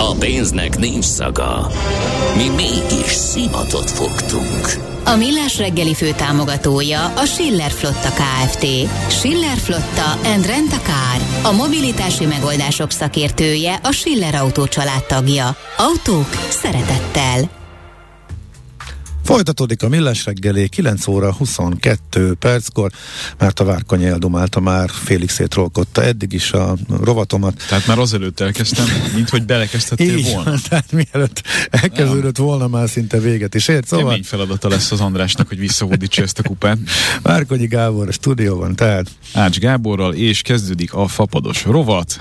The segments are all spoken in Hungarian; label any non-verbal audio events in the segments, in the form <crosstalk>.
A pénznek nincs szaga. Mi mégis szimatot fogtunk. A Millás reggeli fő támogatója a Schiller Flotta KFT. Schiller Flotta and Rent a Car. A mobilitási megoldások szakértője a Schiller Autó tagja. Autók szeretettel. Folytatódik a Millás reggeli 9 óra 22 perckor, mert a Várkony eldomálta már, félig szétrolkodta eddig is a rovatomat. Tehát már azelőtt elkezdtem, mint hogy belekezdhettél Így, volna. <laughs> tehát mielőtt elkezdődött volna már szinte véget is ért. Szóval Kemény feladata lesz az Andrásnak, hogy visszahódítsa ezt a kupát. <laughs> Várkonyi Gábor a stúdióban, tehát Ács Gáborral, és kezdődik a fapados rovat.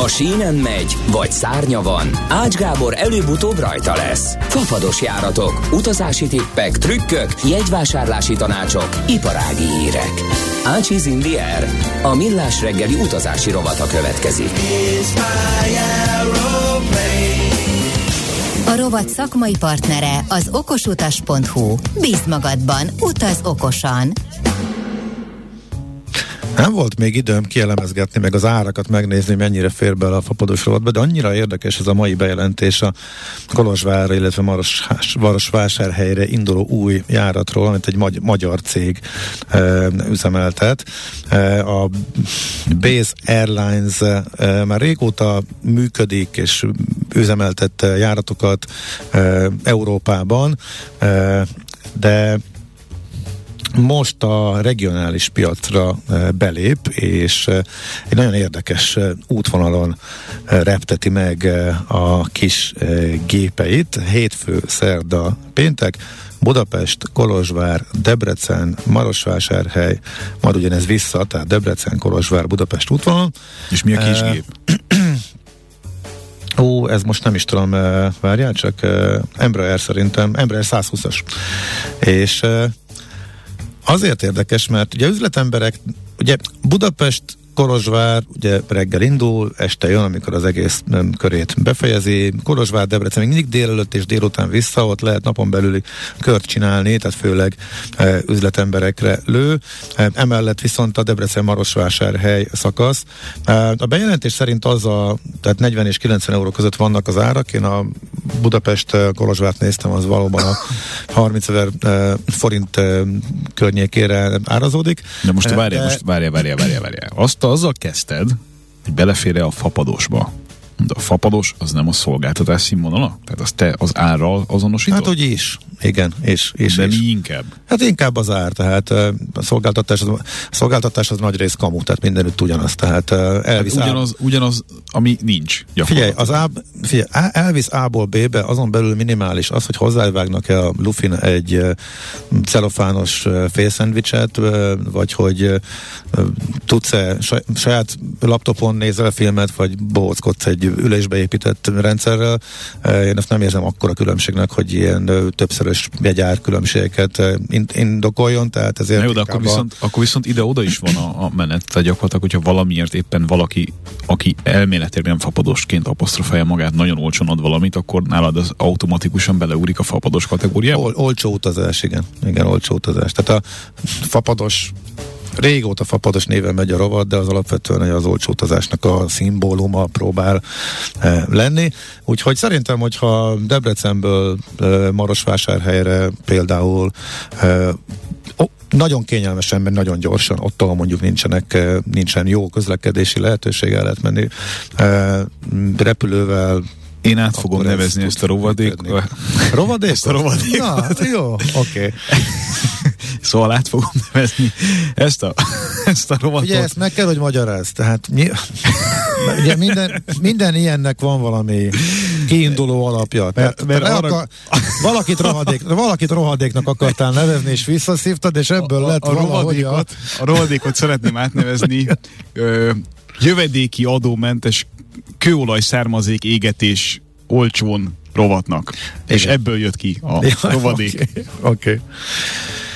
Ha sínen megy, vagy szárnya van, Ács Gábor előbb-utóbb rajta lesz. Fafados járatok, utazási tippek, trükkök, jegyvásárlási tanácsok, iparági hírek. Ácsiz Indier, a millás reggeli utazási rovata következik. A rovat szakmai partnere az okosutas.hu. Bízd magadban, utaz okosan! Nem volt még időm kielemezgetni, meg az árakat megnézni, mennyire fér bele a fapados rovatba, de annyira érdekes ez a mai bejelentés a Kolozsvárra, illetve Maros, Marosvásárhelyre induló új járatról, amit egy magy- magyar cég e, üzemeltet. E, a Base Airlines e, már régóta működik és üzemeltett járatokat e, Európában, e, de most a regionális piacra belép, és egy nagyon érdekes útvonalon repteti meg a kis gépeit. Hétfő, szerda, péntek, Budapest, Kolozsvár, Debrecen, Marosvásárhely, majd ugyanez vissza, tehát Debrecen, Kolozsvár, Budapest útvonalon. És mi a kis gép? <clears throat> Ó, ez most nem is tudom, várjál csak, Embraer szerintem, Embraer 120-as. És Azért érdekes, mert ugye üzletemberek, ugye Budapest Kolozsvár ugye reggel indul, este jön, amikor az egész körét befejezi. Kolozsvár, Debrecen még mindig délelőtt és délután vissza, ott lehet napon belüli kört csinálni, tehát főleg e, üzletemberekre lő. E, emellett viszont a Debrecen-Marosvásárhely szakasz. E, a bejelentés szerint az a, tehát 40 és 90 euró között vannak az árak. Én a Budapest Kolozsvárt néztem, az valóban a 30 ezer forint környékére árazódik. De most várjál, most várjál, várjál, várjál, várjál. Azt azzal kezdted, hogy belefér a fapadosba. De a fapados az nem a szolgáltatás színvonala? Tehát az te az árral azonosítod? Hát, hogy is. Igen, és, és, De és. mi inkább? Hát inkább az ár, tehát a szolgáltatás az, a szolgáltatás az nagy rész kamu, tehát mindenütt ugyanaz, tehát elvisz hát ugyanaz, ugyanaz, ami nincs. Figyelj, az A, figyelj, elvisz A-ból B-be, azon belül minimális az, hogy hozzávágnak-e a lufin egy celofános félszendvicset, vagy hogy tudsz-e saját laptopon nézel filmet, vagy bohockodsz egy ülésbe épített rendszerrel. Uh, én ezt nem érzem akkora különbségnek, hogy ilyen többszörös jegyár különbségeket indokoljon, tehát ezért... Na jó, de akkor viszont, akkor viszont ide-oda is van a, a menet, tehát gyakorlatilag, hogyha valamiért éppen valaki, aki elméletében fapadosként apostrofálja magát, nagyon olcsón ad valamit, akkor nálad az automatikusan beleúrik a fapados kategóriába? Ol, olcsó utazás, igen. Igen, olcsó utazás. Tehát a fapados régóta fapados néven megy a rovat, de az alapvetően az olcsó utazásnak a szimbóluma próbál e, lenni. Úgyhogy szerintem, hogyha Debrecenből e, Marosvásárhelyre például e, oh, nagyon kényelmesen, mert nagyon gyorsan, ott, ahol mondjuk nincsenek, nincsen jó közlekedési lehetőség, el lehet menni e, repülővel, én át fogom nevezni ezt a rovadékot. Rovadék? Ezt a rovadékot. Na, jó, oké. Okay. Szóval át fogom nevezni ezt a, ezt a rovatot. Ugye ezt meg kell, hogy magyaráz. Tehát mi, ugye minden, minden ilyennek van valami kiinduló alapja. Mert, mert arra... akar, valakit, rohadék, valakit rohadéknak akartál nevezni, és visszaszívtad, és ebből a, lett a, valahogy a... A rohadékot szeretném átnevezni ö, jövedéki adómentes kőolaj származék égetés olcsón rovatnak. Igen. És ebből jött ki a ja, rovadék. Oké. Okay. Okay.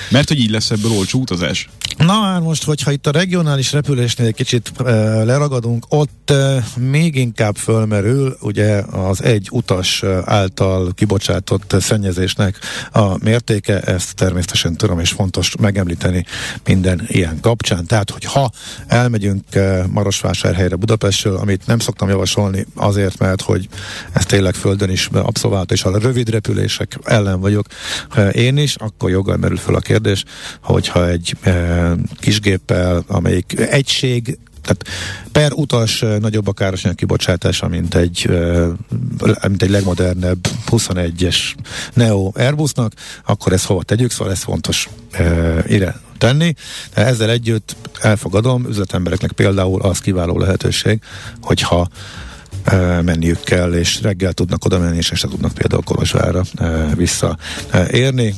Mert hogy így lesz ebből olcsó utazás. Na már most, hogyha itt a regionális repülésnél egy kicsit e, leragadunk, ott e, még inkább fölmerül ugye az egy utas által kibocsátott szennyezésnek a mértéke, ezt természetesen tudom és fontos megemlíteni minden ilyen kapcsán. Tehát, hogy ha elmegyünk e, Marosvásárhelyre Budapestről, amit nem szoktam javasolni azért, mert hogy ez tényleg földön is abszolvált, és a rövid repülések ellen vagyok én is, akkor joggal merül föl a kérdés, hogyha egy e, kisgéppel, amelyik egység tehát per utas nagyobb a károsanyag kibocsátása, mint egy, mint egy legmodernebb 21-es Neo Airbusnak, akkor ezt hova tegyük, szóval ez fontos ide tenni. De ezzel együtt elfogadom, üzletembereknek például az kiváló lehetőség, hogyha menniük kell, és reggel tudnak oda menni, és este tudnak például Kolozsvárra visszaérni,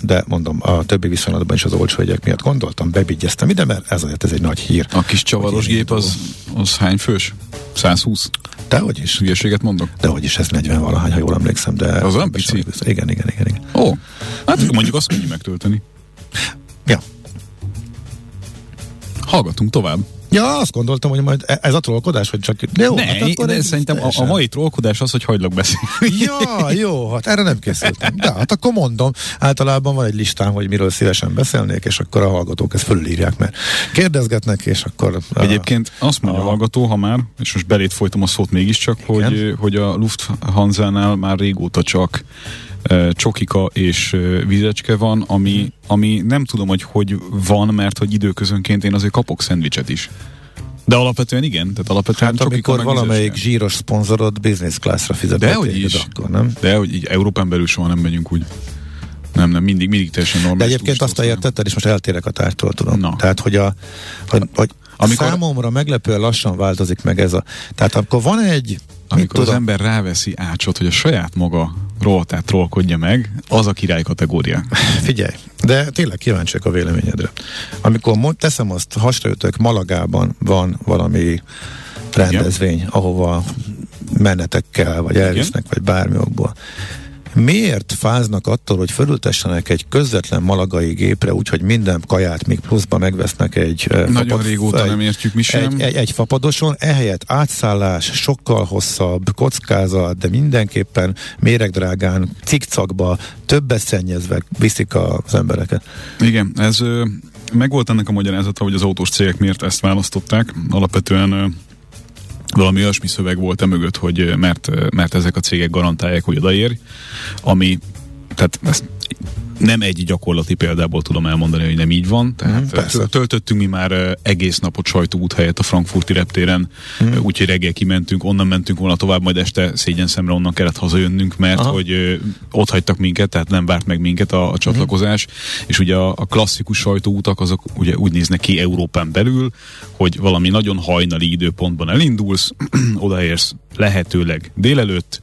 de mondom, a többi viszonylatban is az olcsó jegyek miatt gondoltam, bebigyeztem ide, mert ez azért ez egy nagy hír. A kis csavaros gép az, az hány fős? 120? Dehogy is. Hülyeséget mondok? Dehogy is, ez 40 valahány, ha jól emlékszem, de... Az olyan pici? Igen, igen, igen, igen. Ó, hát mondjuk azt könnyű megtölteni. Ja. Hallgatunk tovább. Ja, azt gondoltam, hogy majd e- ez a trollkodás, hogy csak... Jó, ne, hát akkor de szerintem a, a mai trollkodás az, hogy hagylak beszélni. Ja, jó, hát erre nem készültem. De hát akkor mondom, általában van egy listám, hogy miről szívesen beszélnék, és akkor a hallgatók ezt fölírják, mert kérdezgetnek, és akkor... A, Egyébként azt mondja a, a hallgató, ha már, és most belét folytom a szót mégiscsak, hogy, hogy a Lufthansa-nál már régóta csak csokika és vizecske van, ami, ami nem tudom, hogy hogy van, mert hogy időközönként én azért kapok szendvicset is. De alapvetően igen, tehát alapvetően hát amikor valamelyik vizecske. zsíros szponzorod business classra fizet. De hogy is. Akkor, nem? De hogy így Európán belül soha nem megyünk úgy. Nem, nem, mindig, mindig teljesen normális. De egyébként azt értetted, és most eltérek a tártól, tudom. No. Tehát, hogy, a, hogy, hogy amikor... számomra meglepően lassan változik meg ez a... Tehát akkor van egy amikor az ember ráveszi ácsot, hogy a saját maga rovatát trollkodja meg, az a király kategória. <laughs> Figyelj, de tényleg kíváncsiak a véleményedre. Amikor teszem azt, hasraütök, Malagában van valami rendezvény, Igen. ahova menetekkel, vagy elvisznek, vagy bármi okból Miért fáznak attól, hogy fölültessenek egy közvetlen malagai gépre, úgyhogy minden kaját még pluszba megvesznek egy Nagyon fapad, régóta egy, nem értjük mi sem. Egy, egy, egy fapadoson, ehelyett átszállás, sokkal hosszabb, kockázat, de mindenképpen méregdrágán, cikcakba, többet szennyezve viszik az embereket. Igen, ez meg volt ennek a magyarázata, hogy az autós cégek miért ezt választották. Alapvetően valami olyasmi szöveg volt e mögött, hogy mert, mert ezek a cégek garantálják, hogy odaér, ami tehát ezt nem egy gyakorlati példából tudom elmondani, hogy nem így van. Tehát mm, töltöttünk mi már egész napot sajtóút helyett a frankfurti reptéren, mm. úgyhogy reggel kimentünk, onnan mentünk volna tovább, majd este szégyen szemre onnan kellett hazajönnünk, mert Aha. hogy ott hagytak minket, tehát nem várt meg minket a, a csatlakozás, mm. és ugye a, a klasszikus sajtóutak azok ugye úgy néznek ki Európán belül, hogy valami nagyon hajnali időpontban elindulsz, <clears throat> odaérsz lehetőleg délelőtt,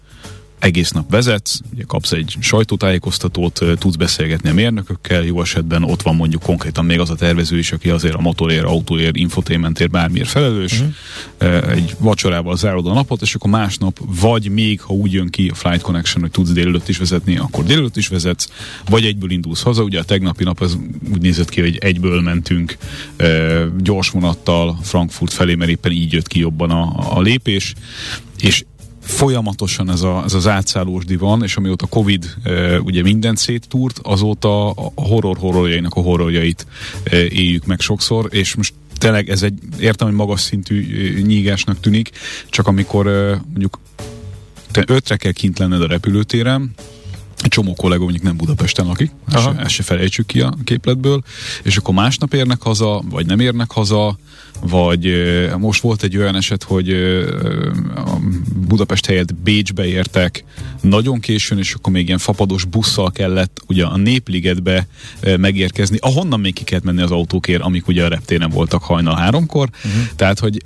egész nap vezetsz, ugye kapsz egy sajtótájékoztatót, tudsz beszélgetni a mérnökökkel, jó esetben ott van mondjuk konkrétan még az a tervező is, aki azért a motorér, autóér, infotainmentért bármiért felelős, uh-huh. egy vacsorával zárod a napot, és akkor másnap vagy még, ha úgy jön ki a Flight Connection, hogy tudsz délelőtt is vezetni, akkor délelőtt is vezetsz, vagy egyből indulsz haza, ugye a tegnapi nap az úgy nézett ki, hogy egyből mentünk gyors vonattal Frankfurt felé, mert éppen így jött ki jobban a, a lépés, és folyamatosan ez, a, ez az átszállós van, és amióta Covid e, ugye mindent széttúrt, azóta a horror horrorjainak a horrorjait e, éljük meg sokszor, és most tényleg ez egy, értem, hogy magas szintű e, nyígásnak tűnik, csak amikor e, mondjuk te ötre kell kint lenned a repülőtéren, egy csomó kollega mondjuk nem Budapesten lakik, ezt se, ezt se felejtsük ki a képletből, és akkor másnap érnek haza, vagy nem érnek haza, vagy most volt egy olyan eset, hogy a Budapest helyett Bécsbe értek nagyon későn, és akkor még ilyen fapados busszal kellett ugye a Népligetbe megérkezni, ahonnan még ki kellett menni az autókért, amik ugye a reptéren voltak hajnal háromkor, uh-huh. tehát hogy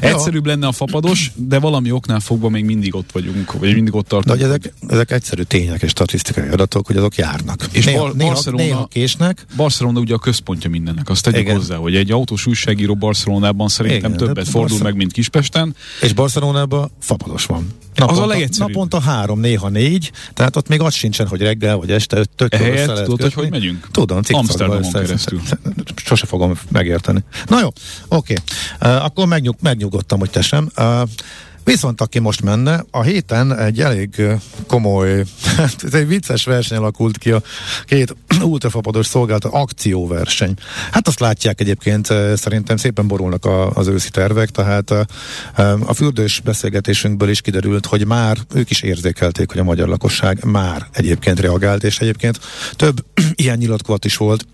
egyszerűbb lenne a fapados, de valami oknál fogva még mindig ott vagyunk, vagy mindig ott tartunk. De ezek, ezek egyszerű tények és statisztikai adatok, hogy azok járnak. És néha, Bar- néha, Barcelona, néha késnek. Barcelona ugye a központja mindennek, azt tegyük Igen. hozzá, hogy egy autós újságíró Barcelonában szerintem Igen, többet fordul Barca... meg, mint Kispesten. És Barcelonában fapados van. Naponta, az a legegyszerűbb. Naponta három, néha négy, tehát ott még az sincsen, hogy reggel vagy este tök Ehelyett tudod, hogy hogy megyünk? Tudom, Amsterdamon keresztül. <laughs> Sose fogom megérteni. Na jó, oké. Okay. Uh, akkor megnyug, megnyugodtam, hogy te sem. Uh, Viszont aki most menne, a héten egy elég komoly, <laughs> ez egy vicces verseny alakult ki a két <clears throat> ultrafapados szolgáltat akcióverseny. Hát azt látják egyébként, szerintem szépen borulnak a, az őszi tervek, tehát a, a fürdős beszélgetésünkből is kiderült, hogy már ők is érzékelték, hogy a magyar lakosság már egyébként reagált, és egyébként több <clears throat> ilyen nyilatkozat is volt,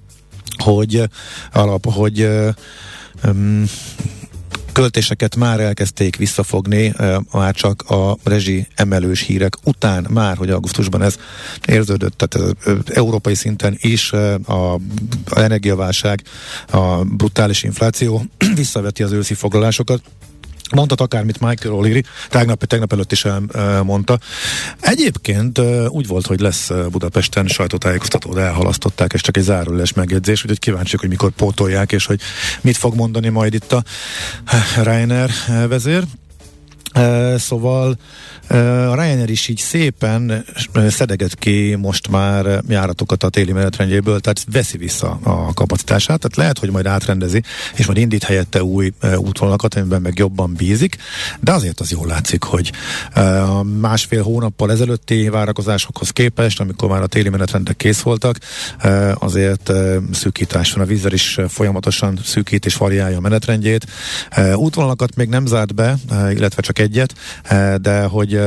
hogy alap, hogy um, költéseket már elkezdték visszafogni, már csak a rezsi emelős hírek után, már, hogy augusztusban ez érződött, tehát európai szinten is a, a energiaválság, a brutális infláció <clears throat> visszaveti az őszi foglalásokat, Mondhat akármit Michael O'Leary, tegnap, tegnap előtt is elmondta. Egyébként úgy volt, hogy lesz Budapesten sajtótájékoztató, de elhalasztották, és csak egy záróleges megjegyzés, úgyhogy kíváncsiak, hogy mikor pótolják, és hogy mit fog mondani majd itt a Reiner vezér. Szóval a Ryanair is így szépen szedeget ki most már járatokat a téli menetrendjéből, tehát veszi vissza a kapacitását, tehát lehet, hogy majd átrendezi, és majd indít helyette új útvonalakat, amiben meg jobban bízik, de azért az jól látszik, hogy a másfél hónappal ezelőtti várakozásokhoz képest, amikor már a téli menetrendek kész voltak, azért szűkítás van. A vízzel is folyamatosan szűkít és variálja a menetrendjét. Útvonalakat még nem zárt be, illetve csak egyet, de hogy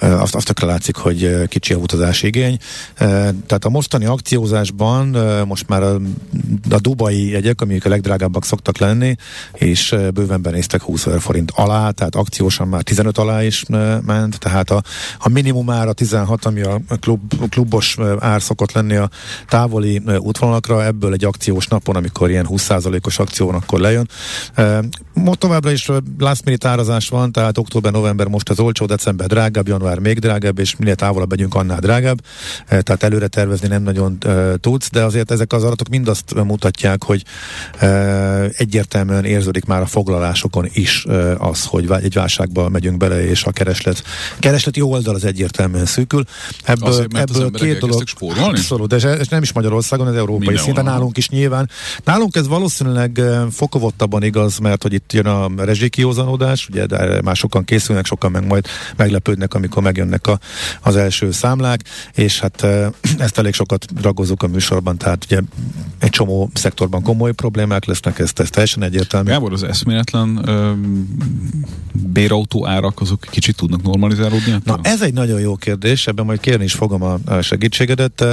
azt, azt tökre látszik, hogy kicsi a utazási igény. Tehát a mostani akciózásban most már a, a dubai jegyek, amik a legdrágábbak szoktak lenni, és bőven benéztek 20 ezer forint alá, tehát akciósan már 15 alá is ment, tehát a, a minimum ára 16, ami a klub, klubos ár szokott lenni a távoli útvonalakra, ebből egy akciós napon, amikor ilyen 20%-os akció van, akkor lejön. Most továbbra is last minute árazás van, tehát október-november most az olcsó, december drágább, január még drágább, és minél távolabb megyünk, annál drágább. E, tehát előre tervezni nem nagyon e, tudsz, de azért ezek az adatok mind azt mutatják, hogy e, egyértelműen érződik már a foglalásokon is az, hogy egy válságba megyünk bele, és a kereslet, keresleti oldal az egyértelműen szűkül. Ebből, azért, ebből két dolog. Abszolút, de ez nem is Magyarországon, ez európai Minden szinten, nálunk is nyilván. Nálunk ez valószínűleg fokovottabban igaz, mert hogy itt jön a rezsikiózanódás, ugye de már sokan készülnek, sokan meg majd meglepődnek, amikor megjönnek a, az első számlák, és hát <clears throat> ezt elég sokat ragozunk a műsorban, tehát ugye egy csomó szektorban komoly problémák lesznek, ezt, ezt teljesen egyértelmű. Gábor, az eszméletlen ö, bérautó árak azok kicsit tudnak normalizálódni? Na, ez egy nagyon jó kérdés, ebben majd kérni is fogom a, a segítségedet.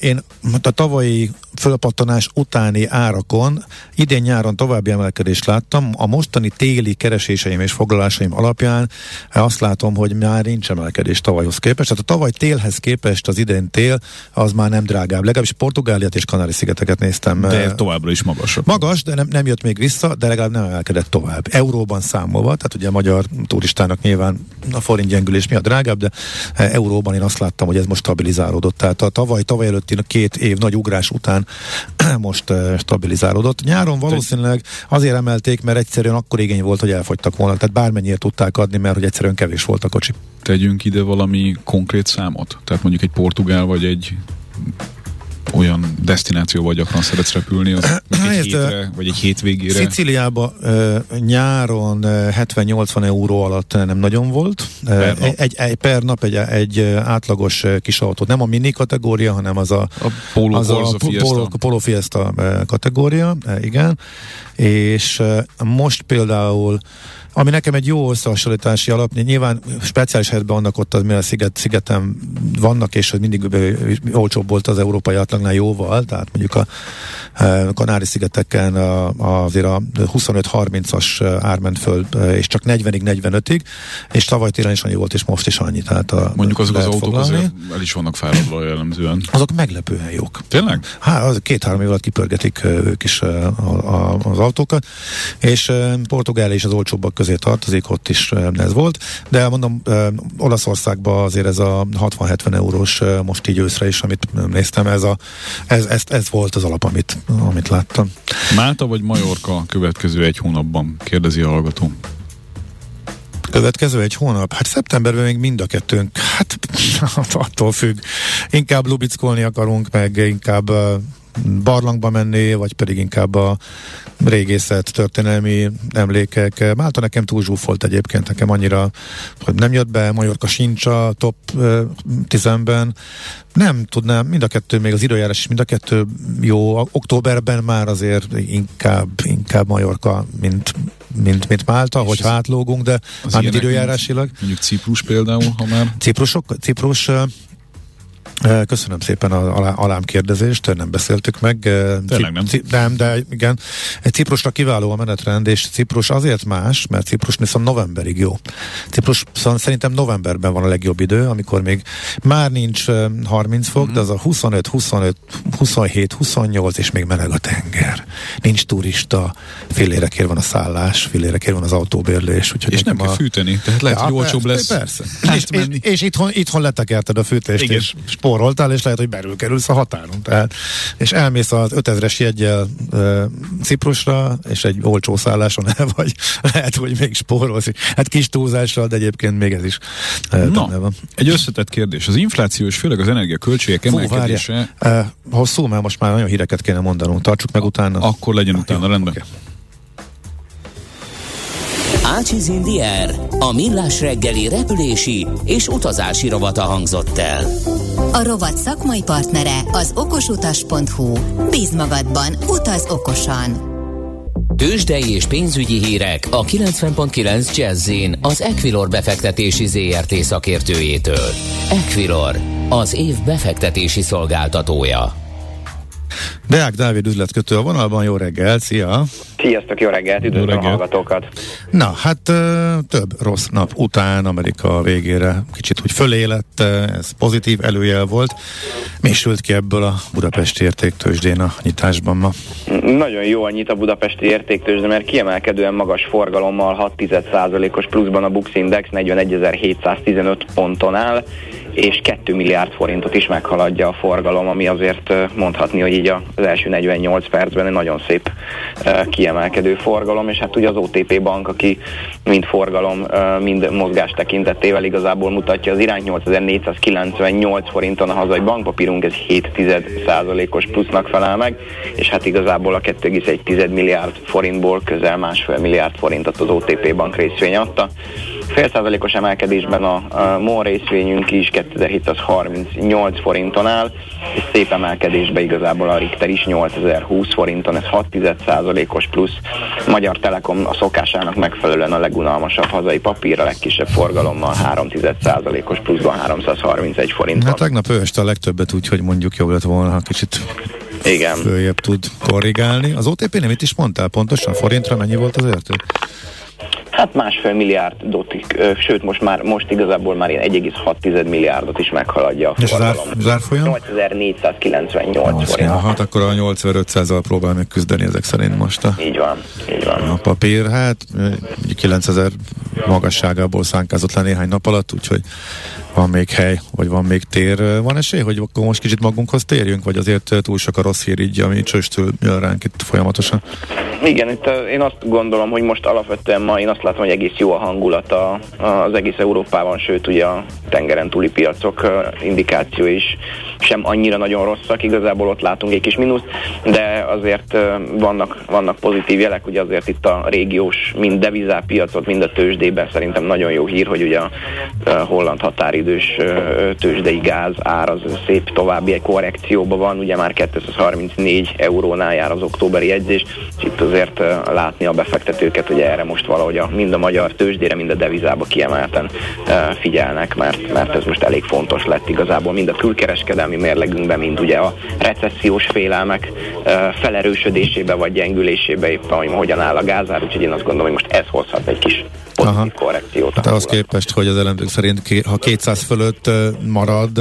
Én a tavalyi fölpattanás utáni árakon idén nyáron további emelkedést láttam. A mostani téli kereséseim és foglalásaim alapján azt látom, hogy már nincs emelkedés tavalyhoz képest. Tehát a tavaly télhez képest az idén tél az már nem drágább. Legalábbis Portugáliát és Kanári-szigeteket néztem. De továbbra is magas. Magas, de nem, nem jött még vissza, de legalább nem emelkedett tovább. Euróban számolva, tehát ugye a magyar turistának nyilván a forint gyengülés miatt drágább, de euróban én azt láttam, hogy ez most stabilizálódott. Tehát a tavaly, tavaly előtti két év nagy ugrás után <clears throat> most stabilizálódott. Nyáron valószínűleg azért emelték, mert egyszerűen akkor igény volt, hogy elfogytak volna. Tehát bármennyire tudták adni, mert hogy egyszerűen kevés volt a kocsi. Tegyünk ide valami konkrét számot? Tehát mondjuk egy portugál vagy egy olyan destinációval gyakran szeretsz repülni, az egy hétre, vagy egy hétvégére? Sziciliába nyáron uh, 70-80 euró alatt nem nagyon volt. Per nap? Egy, egy, per nap egy, egy átlagos kis autó. Nem a mini kategória, hanem az a, a Polo, az a Fiesta. Polo, Polo Fiesta kategória, igen. És most például ami nekem egy jó összehasonlítási alap, nyilván speciális helyzetben vannak ott, az, mivel sziget, szigeten vannak, és az mindig olcsóbb volt az európai átlagnál jóval, tehát mondjuk a, a Kanári-szigeteken a, a, azért a 25-30-as ár ment föl, és csak 40-ig, 45-ig, és tavaly télen is annyi volt, és most is annyi. Tehát a, mondjuk azok az autók azért el is vannak fáradva jellemzően. Azok meglepően jók. Tényleg? Hát, az két-három év alatt kipörgetik ők is a, a, az autókat, és Portugál is az olcsóbbak közé tartozik, ott is ez volt, de mondom, Olaszországban azért ez a 60-70 eurós most így őszre is, amit néztem, ez, a, ez, ez, ez volt az alap, amit, amit láttam. Málta vagy Majorka következő egy hónapban, kérdezi a hallgató. Következő egy hónap? Hát szeptemberben még mind a kettőnk, hát <laughs> attól függ. Inkább lubickolni akarunk, meg inkább barlangba menni, vagy pedig inkább a régészet, történelmi emlékek. Málta nekem túl zsúfolt egyébként, nekem annyira, hogy nem jött be, Majorka sincs a top 10-ben. Nem tudnám, mind a kettő, még az időjárás is mind a kettő jó. Októberben már azért inkább, inkább Majorka, mint, mint, mint Málta, hogy átlógunk, de már időjárásilag. Mondjuk Ciprus például, ha már. Ciprusok, Ciprus Köszönöm szépen a alá, alám kérdezést, nem beszéltük meg. Tényleg nem. Ci, nem, de igen. Ciprusra kiváló a menetrend, és Ciprus azért más, mert Ciprus viszont novemberig jó. Ciprus szóval szerintem novemberben van a legjobb idő, amikor még már nincs 30 fok, mm-hmm. de az a 25, 25, 27, 28, és még meleg a tenger. Nincs turista, fillérekért van a szállás, fillérekért van az autóbérlés. Úgyhogy és nem kell a... fűteni, tehát lehet, ja, hogy olcsóbb lesz. Persze. És, és, és, itthon, itthon letekerted a fűtést, Igen. és spóroltál, és lehet, hogy belül kerülsz a határon. Tehát, és elmész az 5000-es jegyel uh, Ciprusra, és egy olcsó szálláson el vagy, <laughs> lehet, hogy még spórolsz. Hát kis túlzással, de egyébként még ez is uh, Na, van. Egy összetett kérdés. Az infláció és főleg az energiaköltségek emelkedése... Uh, hosszú, mert most már nagyon híreket kéne mondanunk. Tartsuk meg utána. Akkor legyen ah, utána, jó, rendben. Okay. Ácsiz Indier, a millás reggeli repülési és utazási rovata hangzott el. A rovat szakmai partnere az okosutas.hu. Bíz magadban, utaz okosan! Tőzsdei és pénzügyi hírek a 90.9 jazz az Equilor befektetési ZRT szakértőjétől. Equilor, az év befektetési szolgáltatója. Deák Dávid üzletkötő a vonalban, jó reggel, szia! Sziasztok, jó reggelt, üdvözlöm a hallgatókat! Na, hát több rossz nap után Amerika végére kicsit úgy fölé lett, ez pozitív előjel volt. Mi sült ki ebből a budapesti értéktősdén a nyitásban ma? Nagyon jó a nyit a budapesti értéktősde, mert kiemelkedően magas forgalommal 6 os pluszban a Bux Index 41.715 ponton áll, és 2 milliárd forintot is meghaladja a forgalom, ami azért mondhatni, hogy így az első 48 percben egy nagyon szép kiemelkedő forgalom, és hát ugye az OTP bank, aki mind forgalom, mind mozgás tekintettével igazából mutatja az irányt 8498 forinton a hazai bankpapírunk, ez 7% os plusznak felel meg, és hát igazából a 2,1 milliárd forintból közel másfél milliárd forintot az OTP bank részvény adta. Fél százalékos emelkedésben a, a MOL részvényünk is 2738 forinton áll, és szép emelkedésben igazából a Richter is 8020 forinton, ez 6 os plusz. Magyar Telekom a szokásának megfelelően a legunalmasabb hazai papír, a legkisebb forgalommal 3 os pluszban 331 forinton. Hát tegnap ő este a legtöbbet úgy, hogy mondjuk jobb lett volna, ha kicsit igen. följebb tud korrigálni. Az OTP nem itt is mondtál pontosan, forintra mennyi volt az érték? Hát másfél milliárdot, sőt most már most igazából már ilyen 1,6 milliárdot is meghaladja a És az ár, árfolyam? 8498 forint. Hát akkor a 8500-al próbál meg küzdeni ezek szerint most. A, így van, így van. A papír, hát 9000 magasságából szánkázott le néhány nap alatt, úgyhogy van még hely, vagy van még tér. Van esély, hogy akkor most kicsit magunkhoz térjünk, vagy azért túl sok a rossz hír így, ami csöstül ránk itt folyamatosan? Igen, itt én azt gondolom, hogy most alapvetően ma én azt látom, hogy egész jó a hangulat az egész Európában, sőt ugye a tengeren túli piacok indikáció is sem annyira nagyon rosszak, igazából ott látunk egy kis mínusz, de azért vannak, vannak pozitív jelek, ugye azért itt a régiós mind devizápiacot, mind a tőzsdében szerintem nagyon jó hír, hogy ugye a holland határidős tőzsdei gáz ár az szép további egy korrekcióban van, ugye már 234 eurónál jár az októberi jegyzés, és itt azért látni a befektetőket, hogy erre most valahogy a, mind a magyar tőzsdére, mind a devizába kiemelten figyelnek, mert, mert ez most elég fontos lett igazából mind a külkereskedelmi mérlegünkben, mind ugye a recessziós félelmek felerősödésébe vagy gyengülésébe éppen, hogy hogyan áll a gázár, úgyhogy én azt gondolom, hogy most ez hozhat egy kis pozitív Aha. korrekciót. Hát ahhoz képest, hogy az elemzők szerint ha 200 fölött marad,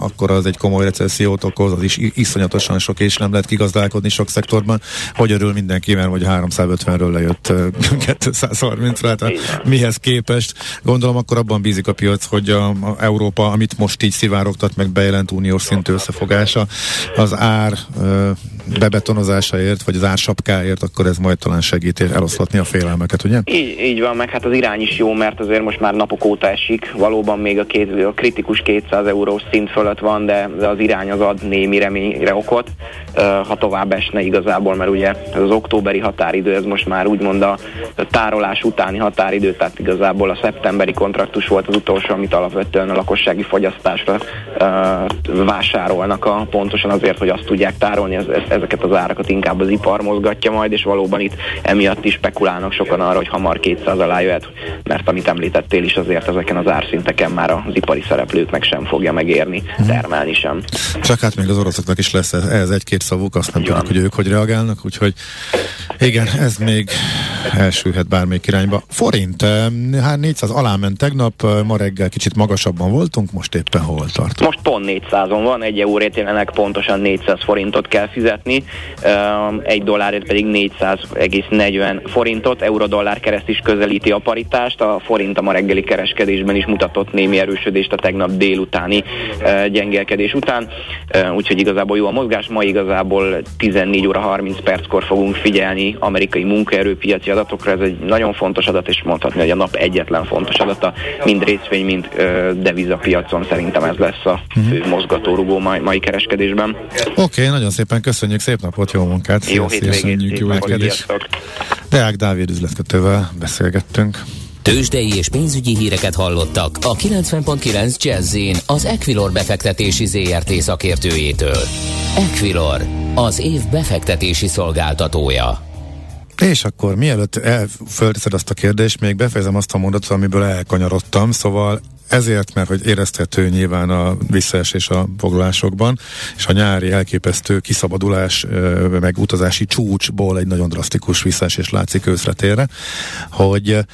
akkor az egy komoly recessziót okoz, az is iszonyatosan sok, és nem lehet kigazdálkodni sok szektorban. Hogy örül mindenki, mert hogy 350-ről lejött 230-ra, <laughs> tehát mihez képest. Gondolom akkor abban bízik a piac, hogy a, a Európa, amit most így szivárogtat meg bejelent uniós szintű összefogása, az ár bebetonozásáért, vagy az ársapkáért, akkor ez majd talán segít eloszlatni a félelmeket, ugye? Így, így van, meg hát az irány is jó, mert azért most már napok óta esik, valóban még a, két, a kritikus 200 eurós szint fölött van, de, az irány az ad némi reményre okot, ha tovább esne igazából, mert ugye ez az októberi határidő, ez most már úgymond a tárolás utáni határidő, tehát igazából a szeptemberi kontraktus volt az utolsó, amit alapvetően a lakossági fogyasztásra vásárolnak a, pontosan azért, hogy azt tudják tárolni, ez, ez, ezeket az árakat inkább az ipar mozgatja majd, és valóban itt emiatt is spekulálnak sokan arra, hogy hamar 200 alá jöhet, mert amit említettél is azért ezeken az árszinteken már az ipari szereplőknek sem fogja megérni, mhm. termelni sem. Csak hát még az oroszoknak is lesz ez egy-két szavuk, azt nem tudjuk, hogy ők hogy reagálnak, úgyhogy igen, ez még elsülhet bármelyik irányba. Forint, hát 400 alá ment tegnap, ma reggel kicsit magasabban voltunk, most éppen hol tart? Most pont 400-on van, egy euróért jelenleg pontosan 400 forintot kell fizetni, egy dollárért pedig 400,40 forintot, euró-dollár kereszt is közelíti a paritást, a forint a ma reggeli kereskedésben is mutatott némi erősödést a tegnap délutáni gyengélkedés után, úgyhogy igazából jó a mozgás, ma igazából 14 óra 30 perckor fogunk figyelni amerikai munkaerőpiaci adatokra, ez egy nagyon fontos adat, és mondhatni, hogy a nap egyetlen fontos adata, mind részvény, mind devizapiacon szerintem ez lesz a mhm. fő mozgatórugó mai, mai kereskedésben. Oké, okay, nagyon szépen köszönjük, szép napot, jó munkát! Jó hétvégét, jó! Deák Dávid üzletkötővel beszélgettünk. Tőzsdei és pénzügyi híreket hallottak a 90.9 jazz az Equilor befektetési ZRT szakértőjétől. Equilor, az év befektetési szolgáltatója. És akkor mielőtt fölteszed azt a kérdést, még befejezem azt a mondatot, amiből elkanyarodtam, szóval ezért, mert hogy érezhető nyilván a visszaesés a foglalásokban, és a nyári elképesztő kiszabadulás, meg utazási csúcsból egy nagyon drasztikus visszaesés látszik őszretére, hogy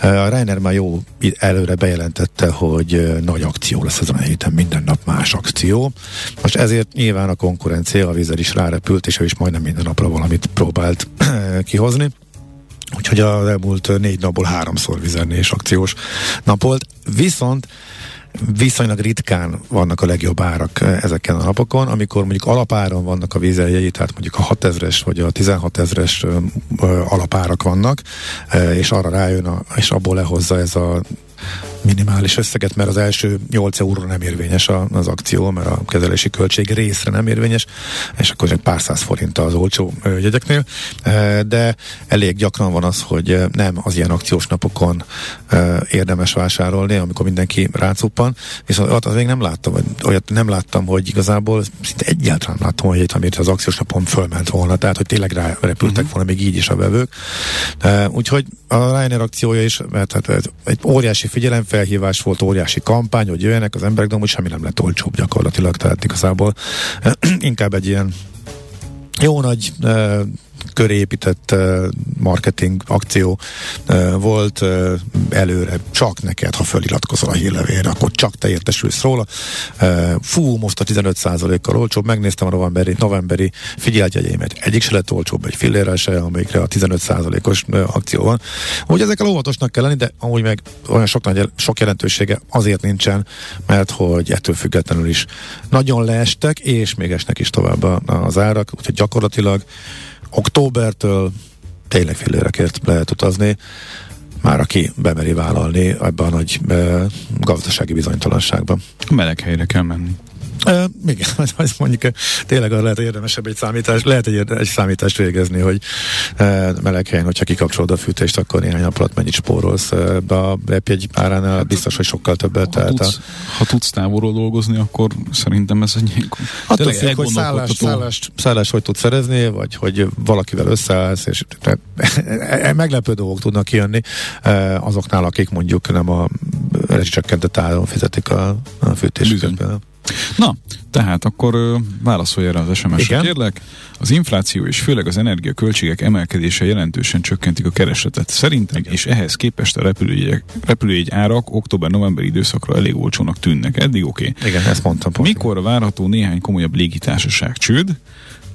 a Reiner már jó előre bejelentette, hogy nagy akció lesz ezen a héten, minden nap más akció. Most ezért nyilván a konkurencia a vízer is rárepült, és ő is majdnem minden napra valamit próbált kihozni. Úgyhogy az elmúlt négy napból háromszor vizernés akciós nap volt. Viszont viszonylag ritkán vannak a legjobb árak ezeken a napokon, amikor mondjuk alapáron vannak a vízeljei, tehát mondjuk a 6000-es vagy a 16 ezeres alapárak vannak, és arra rájön, a, és abból lehozza ez a minimális összeget, mert az első 8 euró nem érvényes az akció, mert a kezelési költség részre nem érvényes, és akkor egy pár száz forint az olcsó jegyeknél, de elég gyakran van az, hogy nem az ilyen akciós napokon érdemes vásárolni, amikor mindenki rácuppan, viszont az még nem láttam, olyat nem láttam, hogy igazából szinte egyáltalán láttam hogy amit az akciós napon fölment volna, tehát hogy tényleg repültek uh-huh. volna még így is a vevők. Úgyhogy a Ryanair akciója is, mert hát egy óriási figyelemfelhívás volt, óriási kampány, hogy jöjjenek az emberek, de amúgy semmi nem lett olcsóbb gyakorlatilag, tehát igazából. <clears throat> Inkább egy ilyen jó nagy köré épített marketing akció volt előre, csak neked, ha föliratkozol a hírlevélre, akkor csak te értesülsz róla. Fú, most a 15%-kal olcsóbb, megnéztem a novemberi, novemberi figyeltjegyeimet. Egyik se lett olcsóbb, egy fillérrel se, amikre a 15%-os akció van. Úgy ezekkel óvatosnak kell lenni, de amúgy meg olyan sok, nagy, sok jelentősége azért nincsen, mert hogy ettől függetlenül is nagyon leestek, és még esnek is tovább az árak, úgyhogy gyakorlatilag októbertől tényleg fillérekért lehet utazni, már aki bemeri vállalni ebben a nagy e, gazdasági bizonytalanságban. Meleg helyre kell menni. Uh, igen, <laughs> az mondjuk tényleg lehet érdemesebb egy számítás, lehet egy, egy számítást végezni, hogy uh, meleg helyen, hogyha kikapcsolod a fűtést, akkor néhány nap alatt mennyit spórolsz. Uh, de a egy áránál biztos, hogy sokkal többet. Ha, tudsz, a... ha tudsz távolról dolgozni, akkor szerintem ez egy Attól függ, hogy szállás, szállást, szállást hogy tudsz szerezni, vagy hogy valakivel összeállsz, és <laughs> meglepő dolgok tudnak kijönni azoknál, akik mondjuk nem a rezsicsökkentett áron fizetik a, a fűtésüket. Na, tehát akkor válaszolj erre az SMS-re, kérlek. Az infláció és főleg az energiaköltségek emelkedése jelentősen csökkentik a keresletet. Szerintem, Igen. és ehhez képest a repülőjegy, repülőjegy árak október-november időszakra elég olcsónak tűnnek. Eddig oké. Okay. Igen, ezt mondtam. Pont. Mikor várható néhány komolyabb légitársaság csőd?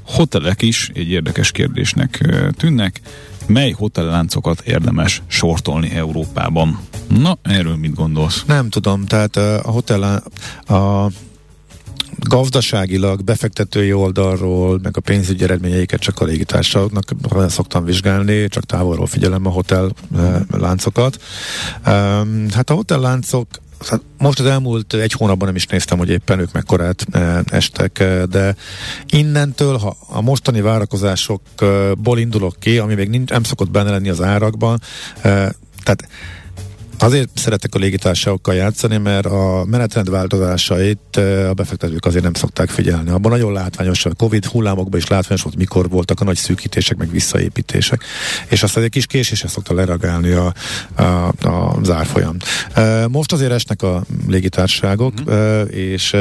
Hotelek is egy érdekes kérdésnek tűnnek. Mely hotelláncokat érdemes sortolni Európában? Na, erről mit gondolsz? Nem tudom, tehát a hotel a gazdaságilag, befektetői oldalról, meg a pénzügyi eredményeiket csak a légitársaságoknak szoktam vizsgálni, csak távolról figyelem a hotel láncokat. Hát a hotel láncok Hát most az elmúlt egy hónapban nem is néztem, hogy éppen ők mekkorát estek, de innentől, ha a mostani várakozásokból indulok ki, ami még nincs, nem szokott benne lenni az árakban, tehát Azért szeretek a légitársaságokkal játszani, mert a menetrend változásait a befektetők azért nem szokták figyelni. Abban nagyon látványos, a Covid hullámokban is látványos volt, mikor voltak a nagy szűkítések, meg visszaépítések. És azt egy kis késésre szokta leragálni a, a, a zárfolyam. Most azért esnek a légitársaságok, mm. és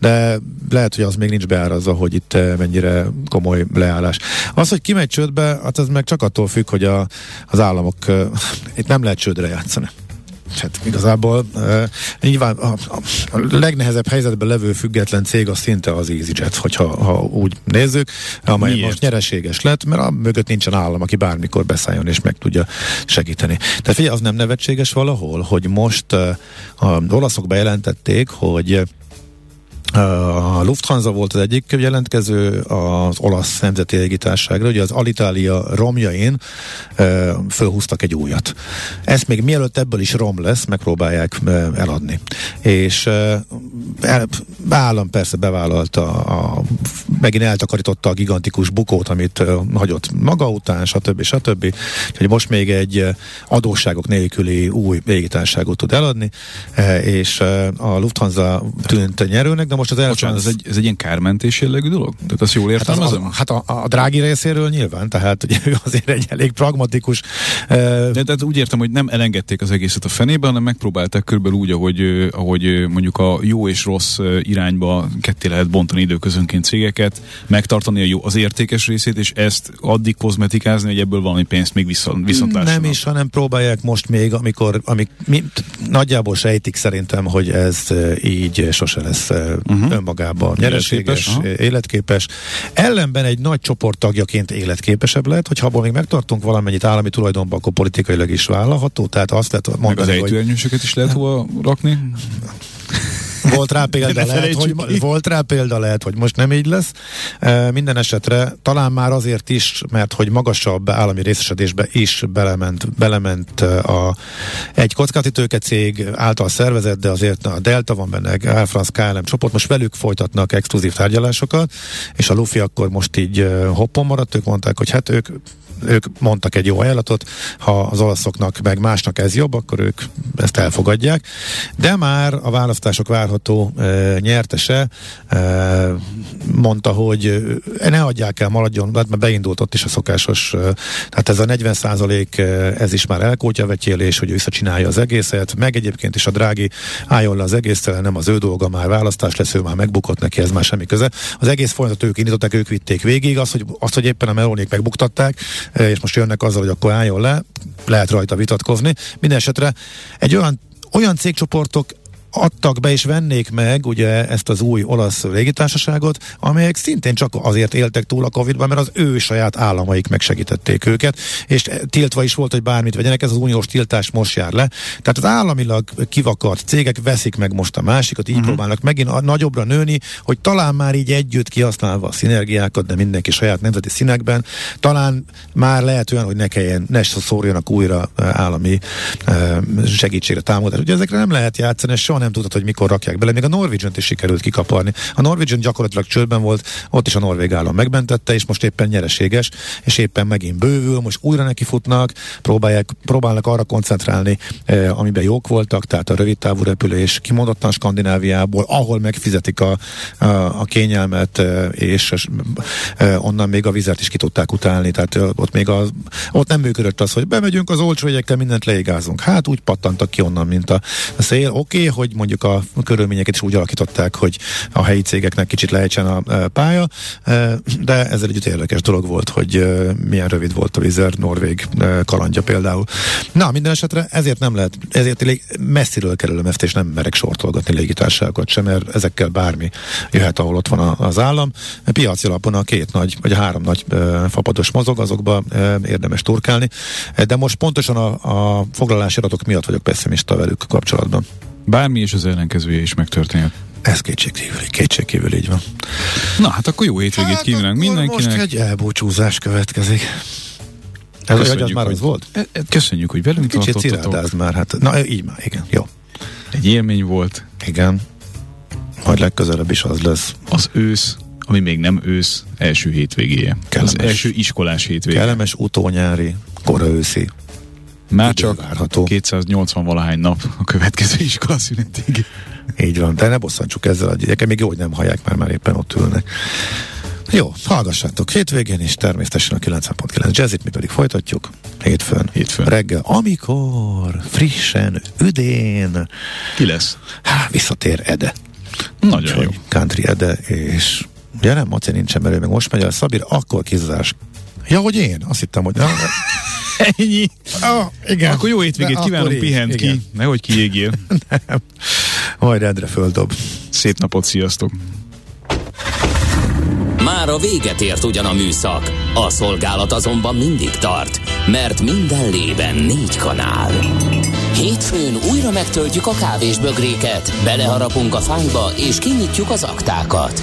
de lehet, hogy az még nincs beárazva, hogy itt mennyire komoly leállás. Az, hogy kimegy csődbe, hát ez meg csak attól függ, hogy a, az államok <laughs> itt nem lehet csődre játszani hát igazából uh, nyilván a, a, a legnehezebb helyzetben levő független cég az szinte az EasyJet, hogyha ha úgy nézzük, amely Miért? most nyereséges lett, mert a mögött nincsen állam, aki bármikor beszálljon és meg tudja segíteni. Tehát figyelj, az nem nevetséges valahol, hogy most uh, a olaszok bejelentették, hogy a Lufthansa volt az egyik jelentkező az olasz nemzeti légitárságra, ugye az Alitalia romjain e, fölhúztak egy újat. Ezt még mielőtt ebből is rom lesz, megpróbálják eladni. És e, el, állam persze bevállalta, a, megint eltakarította a gigantikus bukót, amit e, hagyott maga után, stb. stb. Úgyhogy most még egy adósságok nélküli új légitárságot tud eladni, e, és a Lufthansa tűnt nyerőnek, de most az Bocsánat, ez egy, ez egy ilyen kármentés jellegű dolog? Tehát azt jól értem? Hát, az, az, hát a, a drági részéről nyilván, tehát ugye ő azért egy elég pragmatikus. Uh, de, tehát úgy értem, hogy nem elengedték az egészet a fenébe, hanem megpróbálták körülbelül úgy, ahogy, ahogy mondjuk a jó és rossz irányba ketté lehet bontani időközönként cégeket, megtartani a jó, az értékes részét, és ezt addig kozmetikázni, hogy ebből valami pénzt még viszont, viszont lássanak. Nem is, hanem próbálják most még, amikor, amik mi, nagyjából sejtik szerintem, hogy ez így sose lesz uh-huh. önmagában nyereséges, életképes, életképes. Ellenben egy nagy csoport tagjaként életképesebb lehet, hogyha abból még megtartunk valamennyit állami tulajdonban, akkor politikailag is vállalható. Tehát azt lehet mondani, Meg az hogy... is lehet hova rakni? Volt rá példa, lehet, hogy, volt rá példa, lehet, hogy most nem így lesz. E, minden esetre talán már azért is, mert hogy magasabb állami részesedésbe is belement, belement a, egy kockázati cég által szervezett, de azért a Delta van benne, Air France KLM csoport, most velük folytatnak exkluzív tárgyalásokat, és a Lufi akkor most így hoppon maradt, ők mondták, hogy hát ők ők mondtak egy jó ajánlatot, ha az olaszoknak meg másnak ez jobb, akkor ők ezt elfogadják. De már a választások várható e, nyertese e, mondta, hogy ne adják el, maradjon, mert beindult ott is a szokásos, e, tehát ez a 40 százalék, ez is már elkótyavetélés, hogy visszacsinálja az egészet, meg egyébként is a drági álljon le az egésztel, nem az ő dolga, már választás lesz, ő már megbukott neki, ez már semmi köze. Az egész folyamatot ők indították, ők vitték végig, az, hogy, azt, hogy éppen a melónék megbuktatták, és most jönnek azzal, hogy akkor álljon le, lehet rajta vitatkozni. Minden esetre egy olyan olyan cégcsoportok adtak be és vennék meg ugye ezt az új olasz légitársaságot, amelyek szintén csak azért éltek túl a Covid-ban, mert az ő saját államaik megsegítették őket, és tiltva is volt, hogy bármit vegyenek, ez az uniós tiltás most jár le. Tehát az államilag kivakart cégek veszik meg most a másikat, így uh-huh. próbálnak megint nagyobbra nőni, hogy talán már így együtt kihasználva a szinergiákat, de mindenki saját nemzeti színekben, talán már lehet olyan, hogy ne kelljen, ne szórjanak újra állami segítségre, támogatás. Ugye ezekre nem lehet játszani, soha nem tudod, hogy mikor rakják bele. Még a norwegian is sikerült kikaparni. A Norwegian gyakorlatilag csődben volt, ott is a norvég állam megmentette, és most éppen nyereséges, és éppen megint bővül, most újra nekifutnak, próbálják, próbálnak arra koncentrálni, eh, amiben jók voltak, tehát a rövid távú repülés kimondottan Skandináviából, ahol megfizetik a, a, a kényelmet, eh, és eh, onnan még a vizet is ki tudták utálni, tehát eh, ott még az, ott nem működött az, hogy bemegyünk az olcsó jegyekkel, mindent leigázunk. Hát úgy pattantak ki onnan, mint a szél. Oké, okay, hogy mondjuk a körülményeket is úgy alakították, hogy a helyi cégeknek kicsit lejtsen a e, pálya, e, de ezzel együtt érdekes dolog volt, hogy e, milyen rövid volt a Vizer Norvég kalandja például. Na, minden esetre ezért nem lehet, ezért messziről kerülöm ezt, és nem merek sortolgatni légitársaságokat sem, mert ezekkel bármi jöhet, ahol ott van az állam. Piaci alapon a két nagy, vagy a három nagy fapados mozog, azokba érdemes turkálni, de most pontosan a, a foglalási adatok miatt vagyok pessimista velük kapcsolatban. Bármi is az ellenkezője is megtörténhet. Ez kétségkívül, kétségkívül így van. Na, hát akkor jó hétvégét hát kívánunk mindenkinek. Most egy elbúcsúzás következik. Ez Köszönjük, hogy az már az volt? Köszönjük, hogy velünk Kicsit ciráldázd már, hát. Na, így már, igen, jó. Egy élmény volt. Igen. Majd legközelebb is az lesz. Az ősz, ami még nem ősz, első hétvégéje. Kellemes, az első iskolás hétvégé. Kellemes utónyári, kora őszi. Már csak várható. 280 valahány nap a következő iskola szünetig. Így van, de ne bosszantsuk ezzel a gyerekek, még jó, hogy nem hallják, mert már éppen ott ülnek. Jó, hallgassátok hétvégén is, természetesen a 90.9 jazzit, mi pedig folytatjuk hétfőn. Hétfőn. Reggel, amikor frissen, üdén. Ki lesz? Há, visszatér Ede. Nagyon Úgyhogy jó. Country Ede, és ugye nem, Maci nincsen, mert ő meg most megy el Szabir, akkor kizárás. Ja, hogy én? Azt hittem, hogy... <laughs> Ennyi. Oh, igen. Akkor jó hétvégét kívánunk, pihent ki. Nehogy kiégjél. <laughs> nem. Majd rendre földob. Szép napot, sziasztok. Már a véget ért ugyan a műszak, a szolgálat azonban mindig tart, mert minden lében négy kanál. Hétfőn újra megtöltjük a kávésbögréket, beleharapunk a fányba és kinyitjuk az aktákat.